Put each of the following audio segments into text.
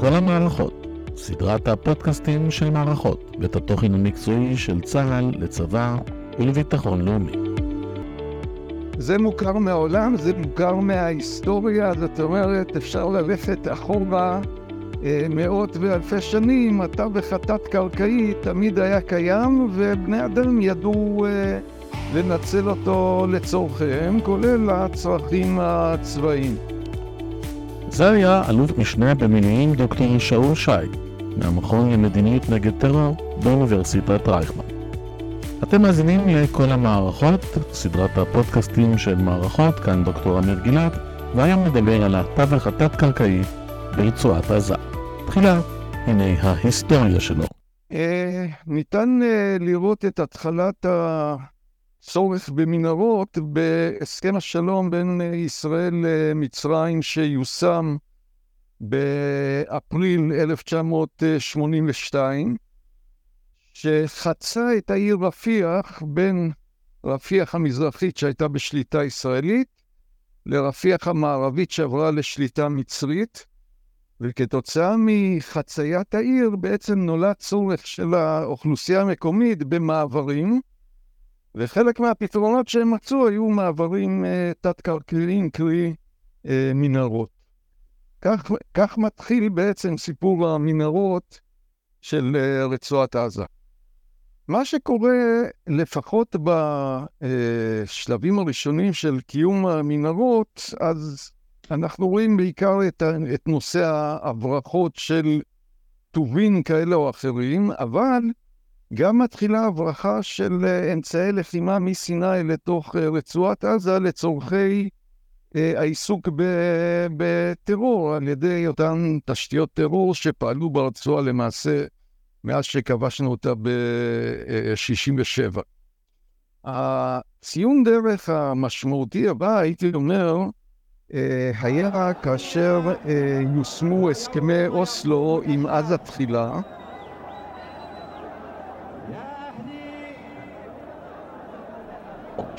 כל המערכות, סדרת הפודקאסטים של מערכות, ואת התוכן המקצועי של צה"ל לצבא ולביטחון לאומי. זה מוכר מהעולם, זה מוכר מההיסטוריה, זאת אומרת, אפשר ללכת אחורה אה, מאות ואלפי שנים, התווך התת-קרקעי תמיד היה קיים, ובני אדם ידעו אה, לנצל אותו לצורכיהם, כולל הצרכים הצבאיים. היה אלוף משנה במילואים דוקטור שאול שי, מהמכון למדיניות נגד טרור באוניברסיטת רייכמן. אתם מאזינים לכל המערכות, סדרת הפודקאסטים של מערכות, כאן דוקטור אמיר גלעד, והיום נדבר על התווך התת-קרקעי ברצועת עזה. תחילה, הנה ההיסטוריה שלו. אה, ניתן אה, לראות את התחלת הצורך במנהרות בהסכם השלום בין ישראל למצרים שיושם באפריל 1982, שחצה את העיר רפיח בין רפיח המזרחית שהייתה בשליטה ישראלית לרפיח המערבית שעברה לשליטה מצרית, וכתוצאה מחציית העיר בעצם נולד צורך של האוכלוסייה המקומית במעברים, וחלק מהפתרונות שהם מצאו היו מעברים uh, תת-קרקעיים, קרי uh, מנהרות. כך, כך מתחיל בעצם סיפור המנהרות של uh, רצועת עזה. מה שקורה, לפחות בשלבים הראשונים של קיום המנהרות, אז אנחנו רואים בעיקר את, את נושא ההברחות של טובין כאלה או אחרים, אבל גם מתחילה הברחה של אמצעי לחימה מסיני לתוך רצועת עזה לצורכי אה, העיסוק בטרור על ידי אותן תשתיות טרור שפעלו ברצועה למעשה מאז שכבשנו אותה ב-67'. הציון דרך המשמעותי הבא, הייתי אומר, אה, היה כאשר אה, יושמו הסכמי אוסלו עם עזה תחילה.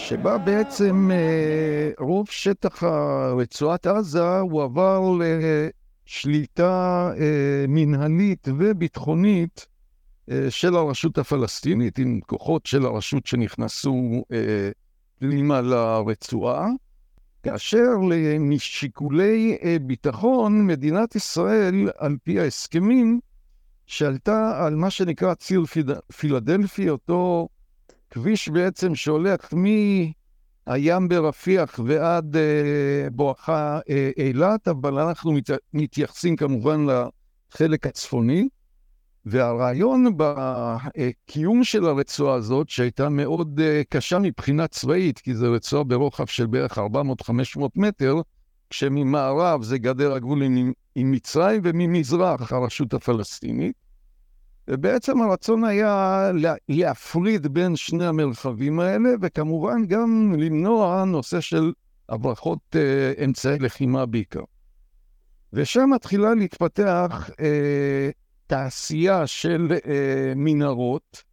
שבה בעצם אה, רוב שטח רצועת עזה הועבר לשליטה מנהלית וביטחונית של הרשות הפלסטינית, עם כוחות של הרשות שנכנסו פנימה לרצועה. כאשר משיקולי אה, ביטחון, מדינת ישראל, על פי ההסכמים, שעלתה על מה שנקרא ציר פילדלפי, אותו כביש בעצם שהולך מהים ברפיח ועד אה, בואכה אה, אילת, אבל אנחנו מת, מתייחסים כמובן לחלק הצפוני. והרעיון בקיום של הרצועה הזאת, שהייתה מאוד אה, קשה מבחינה צבאית, כי זו רצועה ברוחב של בערך 400-500 מטר, כשממערב זה גדר הגבול עם, עם מצרים וממזרח הרשות הפלסטינית. ובעצם הרצון היה להפריד בין שני המרחבים האלה, וכמובן גם למנוע נושא של הברחות אה, אמצעי לחימה בעיקר. ושם מתחילה להתפתח אה, תעשייה של אה, מנהרות,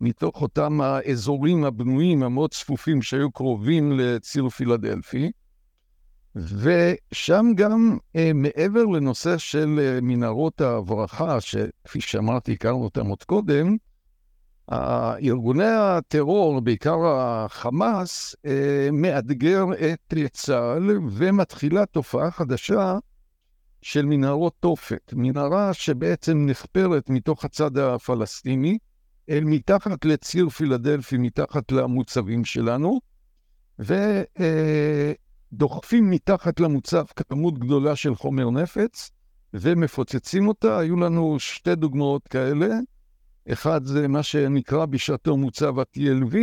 מתוך אותם האזורים הבנויים המאוד צפופים שהיו קרובים לציר פילדלפי, ושם גם אה, מעבר לנושא של אה, מנהרות ההברחה, שכפי שאמרתי, הכרנו אותם עוד קודם, ארגוני הטרור, בעיקר החמאס, אה, מאתגר את צה"ל ומתחילה תופעה חדשה של מנהרות תופת, מנהרה שבעצם נחפרת מתוך הצד הפלסטיני, אל מתחת לציר פילדלפי, מתחת למוצבים שלנו, ודוחפים מתחת למוצב כמות גדולה של חומר נפץ, ומפוצצים אותה. היו לנו שתי דוגמאות כאלה. אחד זה מה שנקרא בשעתו מוצב ה-TLV,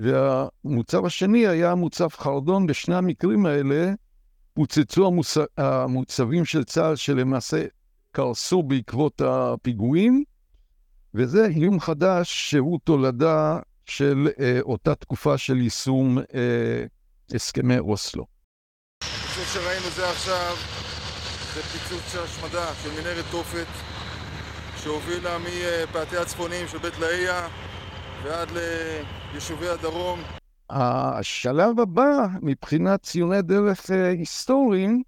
והמוצב השני היה מוצב חרדון. בשני המקרים האלה פוצצו המוצ... המוצבים של צה"ל שלמעשה קרסו בעקבות הפיגועים, וזה איום חדש שהוא תולדה של אה, אותה תקופה של יישום אה, הסכמי אוסלו. הפיצוץ שראינו זה עכשיו, זה פיצוץ של השמדה של מנהרת תופת שהובילה מפאתי הצפוניים של בית לאהיה ועד ליישובי הדרום. השלב הבא, מבחינת ציוני דרך אה, היסטוריים,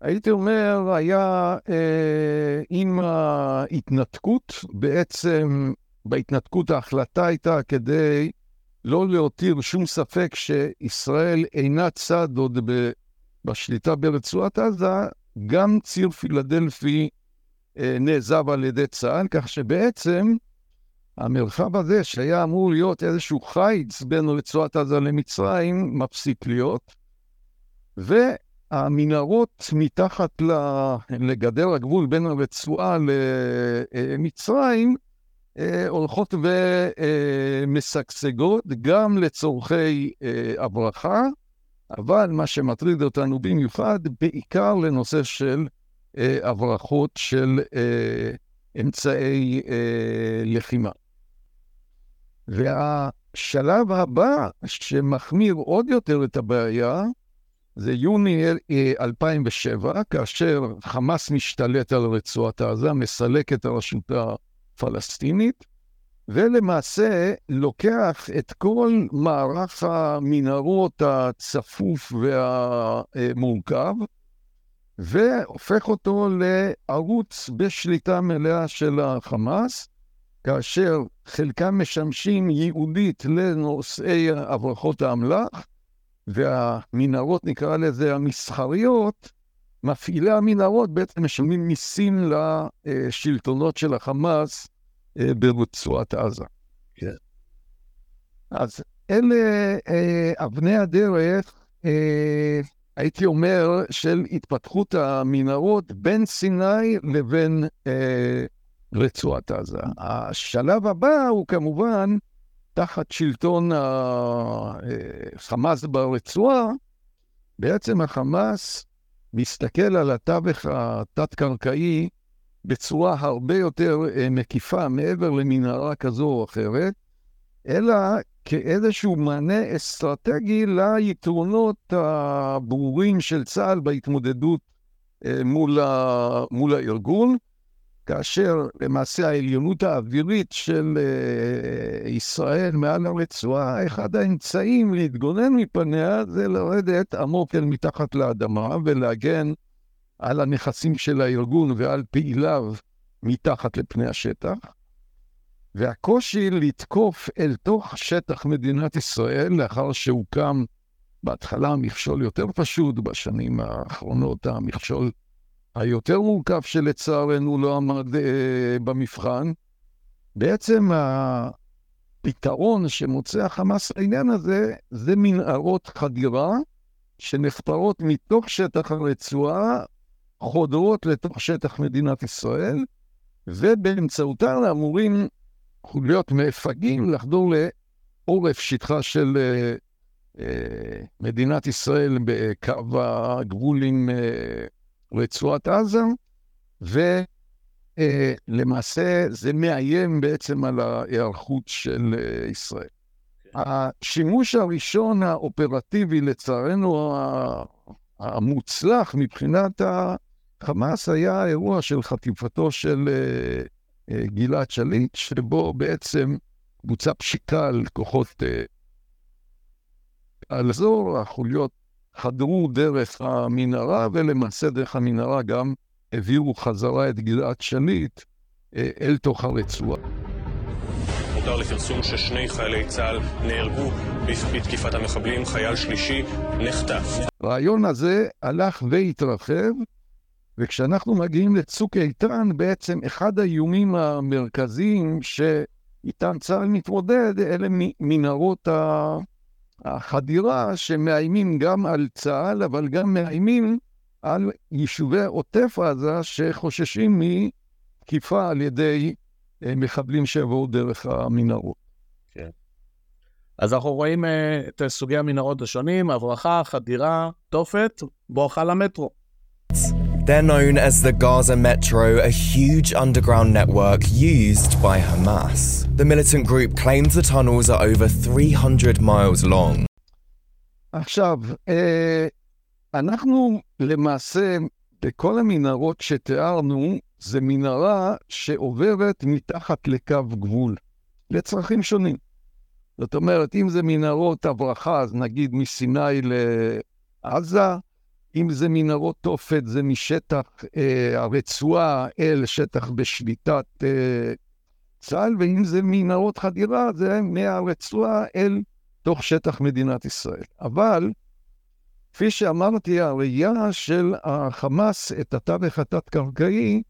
הייתי אומר, היה אה, עם ההתנתקות, בעצם בהתנתקות ההחלטה הייתה כדי לא להותיר שום ספק שישראל אינה צד עוד בשליטה ברצועת עזה, גם ציר פילדלפי אה, נעזב על ידי צה"ל, כך שבעצם המרחב הזה, שהיה אמור להיות איזשהו חיץ בין רצועת עזה למצרים, מפסיק להיות. והמנהרות מתחת לגדר הגבול בין הרצועה למצרים, אה, הולכות ומשגשגות גם לצורכי אה, הברכה, אבל מה שמטריד אותנו במיוחד, בעיקר לנושא של אה, הברחות של אמצעי לחימה. והשלב הבא שמחמיר עוד יותר את הבעיה, זה יוני 2007, כאשר חמאס משתלט על רצועת עזה, מסלק את הרשות הפלסטינית, ולמעשה לוקח את כל מערך המנהרות הצפוף והמורכב, והופך אותו לערוץ בשליטה מלאה של החמאס, כאשר חלקם משמשים ייעודית לנושאי הברחות האמל"ח, והמנהרות, נקרא לזה המסחריות, מפעילי המנהרות בעצם משלמים מיסים לשלטונות של החמאס ברצועת עזה. כן. אז אלה אה, אבני הדרך, אה, הייתי אומר, של התפתחות המנהרות בין סיני לבין רצועת עזה. השלב הבא הוא כמובן תחת שלטון החמאס ברצועה, בעצם החמאס מסתכל על התווך התת-קרקעי בצורה הרבה יותר אה, מקיפה, מעבר למנהרה כזו או אחרת, אלא כאיזשהו מענה אסטרטגי ליתרונות הברורים של צה"ל בהתמודדות אה, מול, ה, מול הארגון. כאשר למעשה העליונות האווירית של uh, ישראל מעל הרצועה, אחד האמצעים להתגונן מפניה זה לרדת עמוק אל מתחת לאדמה ולהגן על הנכסים של הארגון ועל פעיליו מתחת לפני השטח. והקושי לתקוף אל תוך שטח מדינת ישראל, לאחר שהוקם בהתחלה מכשול יותר פשוט, בשנים האחרונות המכשול היותר מורכב שלצערנו לא עמד אה, במבחן, בעצם הפתרון שמוצא החמאס לעניין הזה, זה מנהרות חדירה שנחפרות מתוך שטח הרצועה, חודרות לתוך שטח מדינת ישראל, ובאמצעותן אמורים להיות מפגעים לחדור לעורף שטחה של אה, אה, מדינת ישראל בקו הגבול עם אה, רצועת עזה, ולמעשה זה מאיים בעצם על ההיערכות של אה, ישראל. כן. השימוש הראשון האופרטיבי, לצערנו המוצלח מבחינת החמאס, היה האירוע של חטיפתו של אה, אה, גלעד שליט, שבו בעצם בוצע פשיקה על כוחות על אזור, החוליות חדרו דרך המנהרה, ולמעשה דרך המנהרה גם העבירו חזרה את גלעד שליט אה, אל תוך הרצועה. הותר לפרסום ששני חיילי צה"ל נהרגו בתקיפת המחבלים, חייל שלישי נחטף. הרעיון הזה הלך והתרחב, וכשאנחנו מגיעים לצוק איתן, בעצם אחד האיומים המרכזיים שאיתם צה"ל מתמודד, אלה מנהרות. החדירה שמאיימים גם על צה"ל, אבל גם מאיימים על יישובי עוטף עזה שחוששים מתקיפה על ידי אה, מחבלים שיבואו דרך המנהרות. כן. אז אנחנו רואים uh, את סוגי המנהרות השונים, הברחה, חדירה, תופת, בואכה למטרו. They're known as the Gaza Metro, a huge underground network used by Hamas. The militant group claims the tunnels are over 300 miles long. עכשיו, אנחנו למעשה, בכל המנהרות שתיארנו, זה מנהרה שעוברת מתחת לקו גבול, לצרכים שונים. זאת אומרת, אם זה מנהרות הברחה, אז נגיד מסיני לעזה, אם זה מנהרות תופת, זה משטח אה, הרצועה אל שטח בשליטת אה, צה"ל, ואם זה מנהרות חדירה, זה מהרצועה אל תוך שטח מדינת ישראל. אבל, כפי שאמרתי, הראייה של החמאס את התווך התת-קרקעי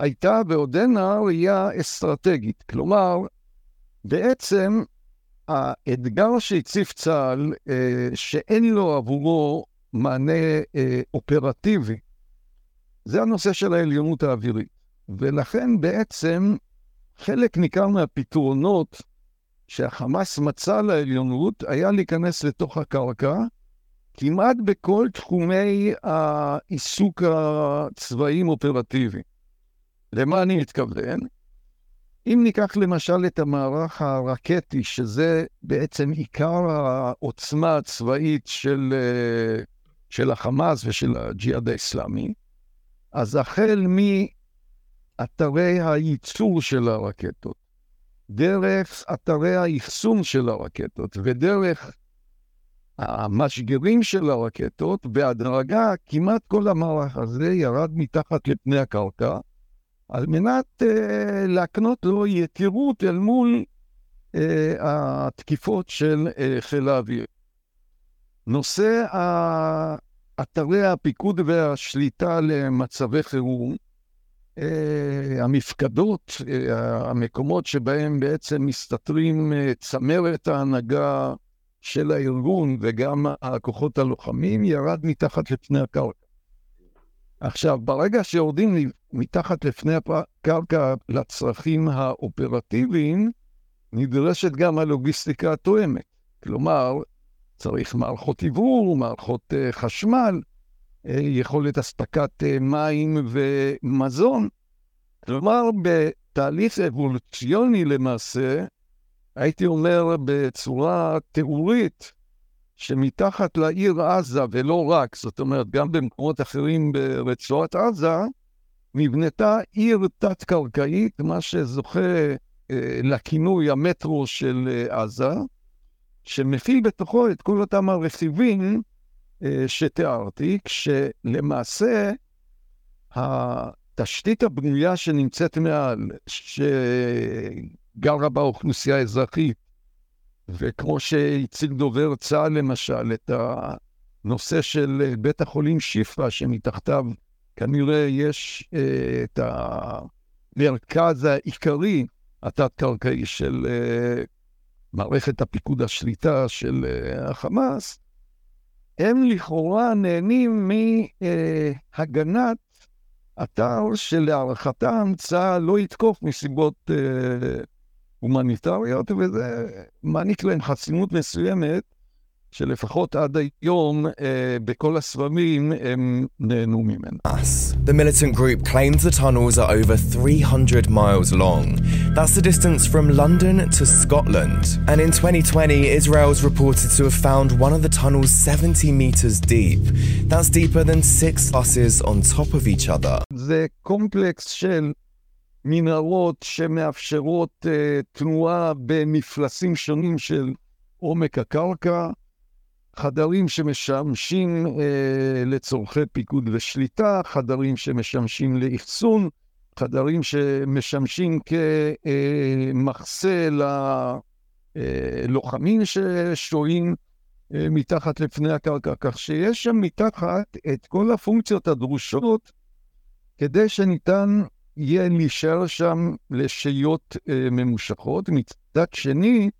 הייתה ועודנה ראייה אסטרטגית. כלומר, בעצם האתגר שהציף צה"ל, אה, שאין לו עבורו מענה אה, אופרטיבי, זה הנושא של העליונות האווירית. ולכן בעצם חלק ניכר מהפתרונות שהחמאס מצא לעליונות היה להיכנס לתוך הקרקע, כמעט בכל תחומי העיסוק הצבאיים אופרטיבי. למה אני מתכוון? אם ניקח למשל את המערך הרקטי, שזה בעצם עיקר העוצמה הצבאית של, אה, של החמאס ושל הג'יהאד האסלאמי, אז החל מאתרי הייצור של הרקטות, דרך אתרי האחסון של הרקטות ודרך המשגרים של הרקטות, בהדרגה כמעט כל המערך הזה ירד מתחת לפני הקרקע, על מנת uh, להקנות לו יתירות אל מול uh, התקיפות של uh, חיל האוויר. נושא אתרי הפיקוד והשליטה למצבי חירום, uh, המפקדות, uh, המקומות שבהם בעצם מסתתרים uh, צמרת ההנהגה של הארגון וגם הכוחות הלוחמים, ירד מתחת לפני הקרקע. עכשיו, ברגע שיורדים מתחת לפני הקרקע לצרכים האופרטיביים, נדרשת גם הלוגיסטיקה התואמת. כלומר, צריך מערכות עיבור, מערכות uh, חשמל, uh, יכולת אספקת uh, מים ומזון. כלומר, בתהליך אבולוציוני למעשה, הייתי אומר בצורה תיאורית, שמתחת לעיר עזה, ולא רק, זאת אומרת, גם במקומות אחרים ברצועת עזה, נבנתה עיר תת-קרקעית, מה שזוכה אה, לכינוי המטרו של אה, עזה, שמכיל בתוכו את כל אותם הרכיבים אה, שתיארתי, כשלמעשה התשתית הבנויה שנמצאת מעל, שגרה בה אוכלוסייה אזרחית, וכמו שהציג דובר צה"ל למשל, את הנושא של בית החולים שיפא, שמתחתיו כנראה יש אה, את המרכז העיקרי התת-קרקעי של אה, מערכת הפיקוד השליטה של אה, החמאס, הם לכאורה נהנים מהגנת אתר שלהערכתם צה"ל לא יתקוף מסיבות הומניטריות, וזה מעניק להם חסינות מסוימת, שלפחות עד היום בכל הסבבים הם נהנו ממנה. The militant group claims the tunnels are over 300 miles long. That's the distance from London to Scotland. And in 2020, Israel's reported to have found one of the tunnels 70 meters deep. That's deeper than six buses on top of each other. זה קומפלקס של מנהרות שמאפשרות uh, תנועה במפלסים שונים של עומק הקרקע, חדרים שמשמשים uh, לצורכי פיקוד ושליטה, חדרים שמשמשים לאחסון, חדרים שמשמשים כמחסה ללוחמים ששוהים uh, מתחת לפני הקרקע, כך שיש שם מתחת את כל הפונקציות הדרושות כדי שניתן יהיה להישאר שם לשהיות אה, ממושכות. מצד שני,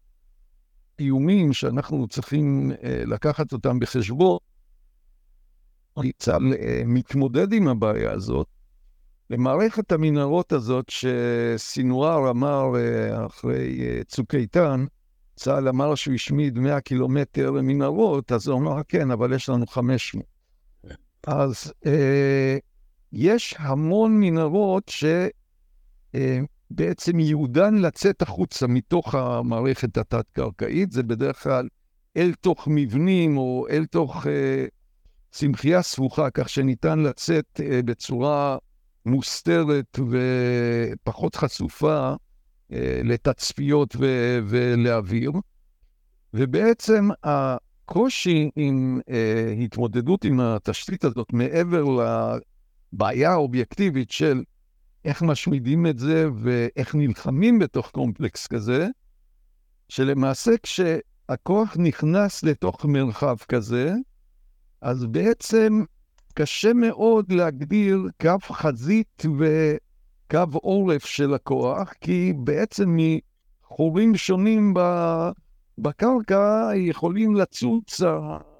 איומים שאנחנו צריכים אה, לקחת אותם בחשבון, צה"ל אה, מתמודד עם הבעיה הזאת. למערכת המנהרות הזאת שסינואר אמר אה, אחרי אה, צוק איתן, צה"ל אמר שהוא השמיד 100 קילומטר מנהרות, אז הוא אמר, כן, אבל יש לנו 500. אז אה, יש המון מנהרות שבעצם ייעודן לצאת החוצה מתוך המערכת התת-קרקעית, זה בדרך כלל אל תוך מבנים או אל תוך אה, צמחייה סבוכה, כך שניתן לצאת אה, בצורה מוסתרת ופחות חשופה אה, לתצפיות ו- ולאוויר. ובעצם הקושי עם אה, התמודדות עם התשתית הזאת, מעבר לבעיה האובייקטיבית של איך משמידים את זה ואיך נלחמים בתוך קומפלקס כזה, שלמעשה כשהכוח נכנס לתוך מרחב כזה, אז בעצם קשה מאוד להגדיר קו חזית וקו עורף של הכוח, כי בעצם מחורים שונים בקרקע יכולים לצוץ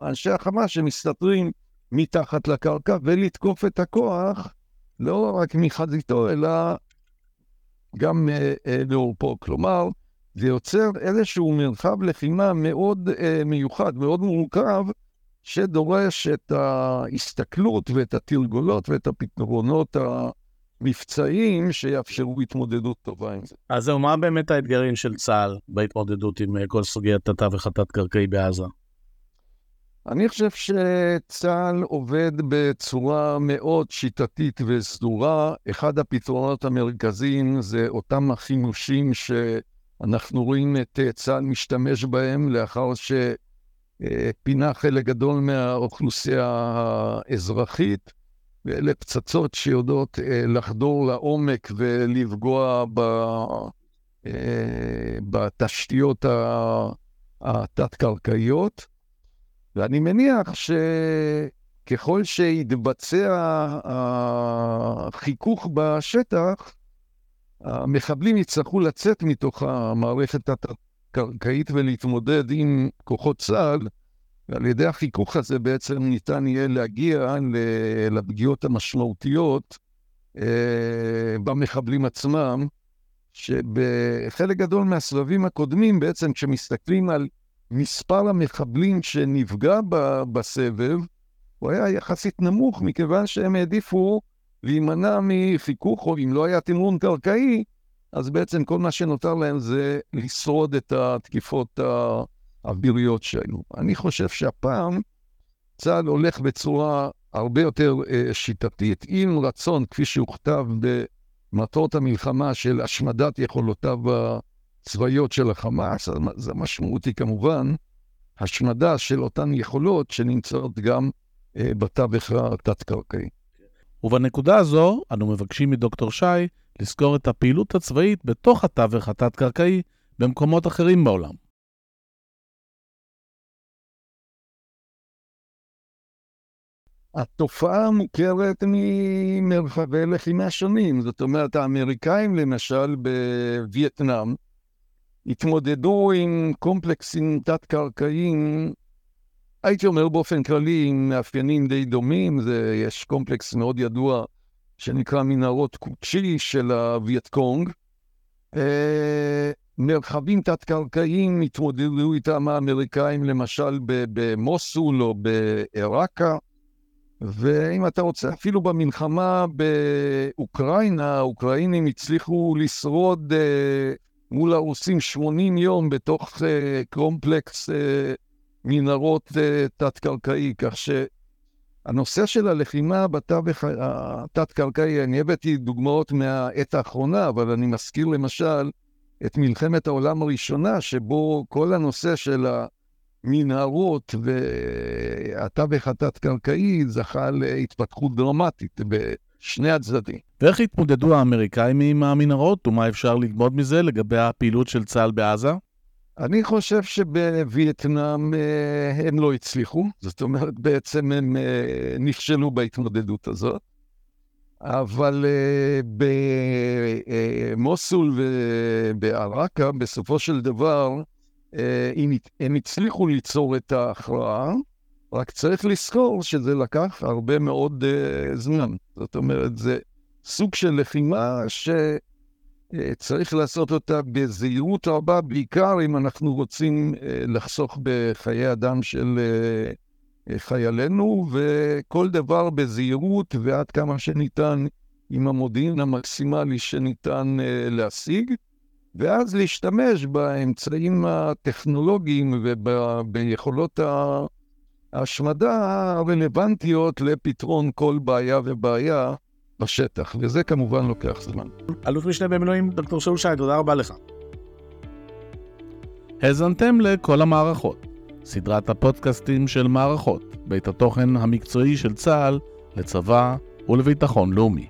אנשי החמאס שמסתתרים מתחת לקרקע ולתקוף את הכוח, לא רק מחזיתו, אלא גם אה, אה. כלומר, זה יוצר איזשהו מרחב לחימה מאוד אה, מיוחד, מאוד מורכב, שדורש את ההסתכלות ואת התרגולות ואת הפתרונות המבצעיים שיאפשרו התמודדות טובה עם זה. אז זהו, מה באמת האתגרים של צה"ל בהתמודדות עם אה, כל סוגיית התווך התת-קרקעי בעזה? אני חושב שצה"ל עובד בצורה מאוד שיטתית וסדורה. אחד הפתרונות המרכזיים זה אותם החימושים שאנחנו רואים את צה"ל משתמש בהם לאחר ש... פינה חלק גדול מהאוכלוסייה האזרחית, ואלה פצצות שיודעות אה, לחדור לעומק ולפגוע ב, אה, בתשתיות התת-קרקעיות. ואני מניח שככל שיתבצע החיכוך בשטח, המחבלים יצטרכו לצאת מתוך המערכת התת קרקעית ולהתמודד עם כוחות צה"ל, ועל ידי החיכוך הזה בעצם ניתן יהיה להגיע לפגיעות המשמעותיות אה, במחבלים עצמם, שבחלק גדול מהסבבים הקודמים, בעצם כשמסתכלים על מספר המחבלים שנפגע בסבב, הוא היה יחסית נמוך, מכיוון שהם העדיפו להימנע מחיכוך, או אם לא היה תמרון קרקעי, אז בעצם כל מה שנותר להם זה לשרוד את התקיפות האוויריות שהיו. אני חושב שהפעם צה"ל הולך בצורה הרבה יותר אה, שיטתית, עם רצון, כפי שהוכתב במטרות המלחמה של השמדת יכולותיו הצבאיות של החמאס, אז המשמעות היא כמובן השמדה של אותן יכולות שנמצאות גם אה, בתווך התת-קרקעי. ובנקודה הזו אנו מבקשים מדוקטור שי לזכור את הפעילות הצבאית בתוך התווך התת-קרקעי במקומות אחרים בעולם. התופעה מוכרת ממרחבי לחימה שונים. זאת אומרת, האמריקאים למשל בווייטנאם התמודדו עם קומפלקסים תת-קרקעיים, הייתי אומר באופן כללי, עם מאפיינים די דומים. זה, יש קומפלקס מאוד ידוע שנקרא מנהרות קוצ'י של הווייט קונג. אה, מרחבים תת-קרקעיים התמודדו איתם האמריקאים, למשל במוסול או בעיראקה. ואם אתה רוצה, אפילו במלחמה באוקראינה, האוקראינים הצליחו לשרוד אה, מול הרוסים 80 יום בתוך אה, קומפלקס אה, מנהרות אה, תת-קרקעי, כך ש... הנושא של הלחימה בתווך התת-קרקעי, אני הבאתי דוגמאות מהעת האחרונה, אבל אני מזכיר למשל את מלחמת העולם הראשונה, שבו כל הנושא של המנהרות והתווך התת-קרקעי זכה להתפתחות דרמטית בשני הצדדים. ואיך התמודדו האמריקאים עם המנהרות, ומה אפשר ללמוד מזה לגבי הפעילות של צה"ל בעזה? אני חושב שבווייטנאם אה, הם לא הצליחו, זאת אומרת, בעצם הם אה, נכשלו בהתמודדות הזאת. אבל אה, במוסול ובעראקה, בסופו של דבר, הם הצליחו ליצור את ההכרעה, רק צריך לזכור שזה לקח הרבה מאוד זמן. זאת אומרת, זה סוג של לחימה ש... אה, צריך לעשות אותה בזהירות רבה, בעיקר אם אנחנו רוצים אה, לחסוך בחיי אדם של אה, חיילינו, וכל דבר בזהירות ועד כמה שניתן עם המודיעין המקסימלי שניתן להשיג, ואז להשתמש באמצעים הטכנולוגיים וביכולות ההשמדה הרלוונטיות לפתרון כל בעיה ובעיה. בשטח, וזה כמובן לוקח זמן. אלוף משנה במילואים, דוקטור שאול שי, תודה רבה לך. האזנתם לכל המערכות, סדרת הפודקאסטים של מערכות, בית התוכן המקצועי של צה"ל לצבא ולביטחון לאומי.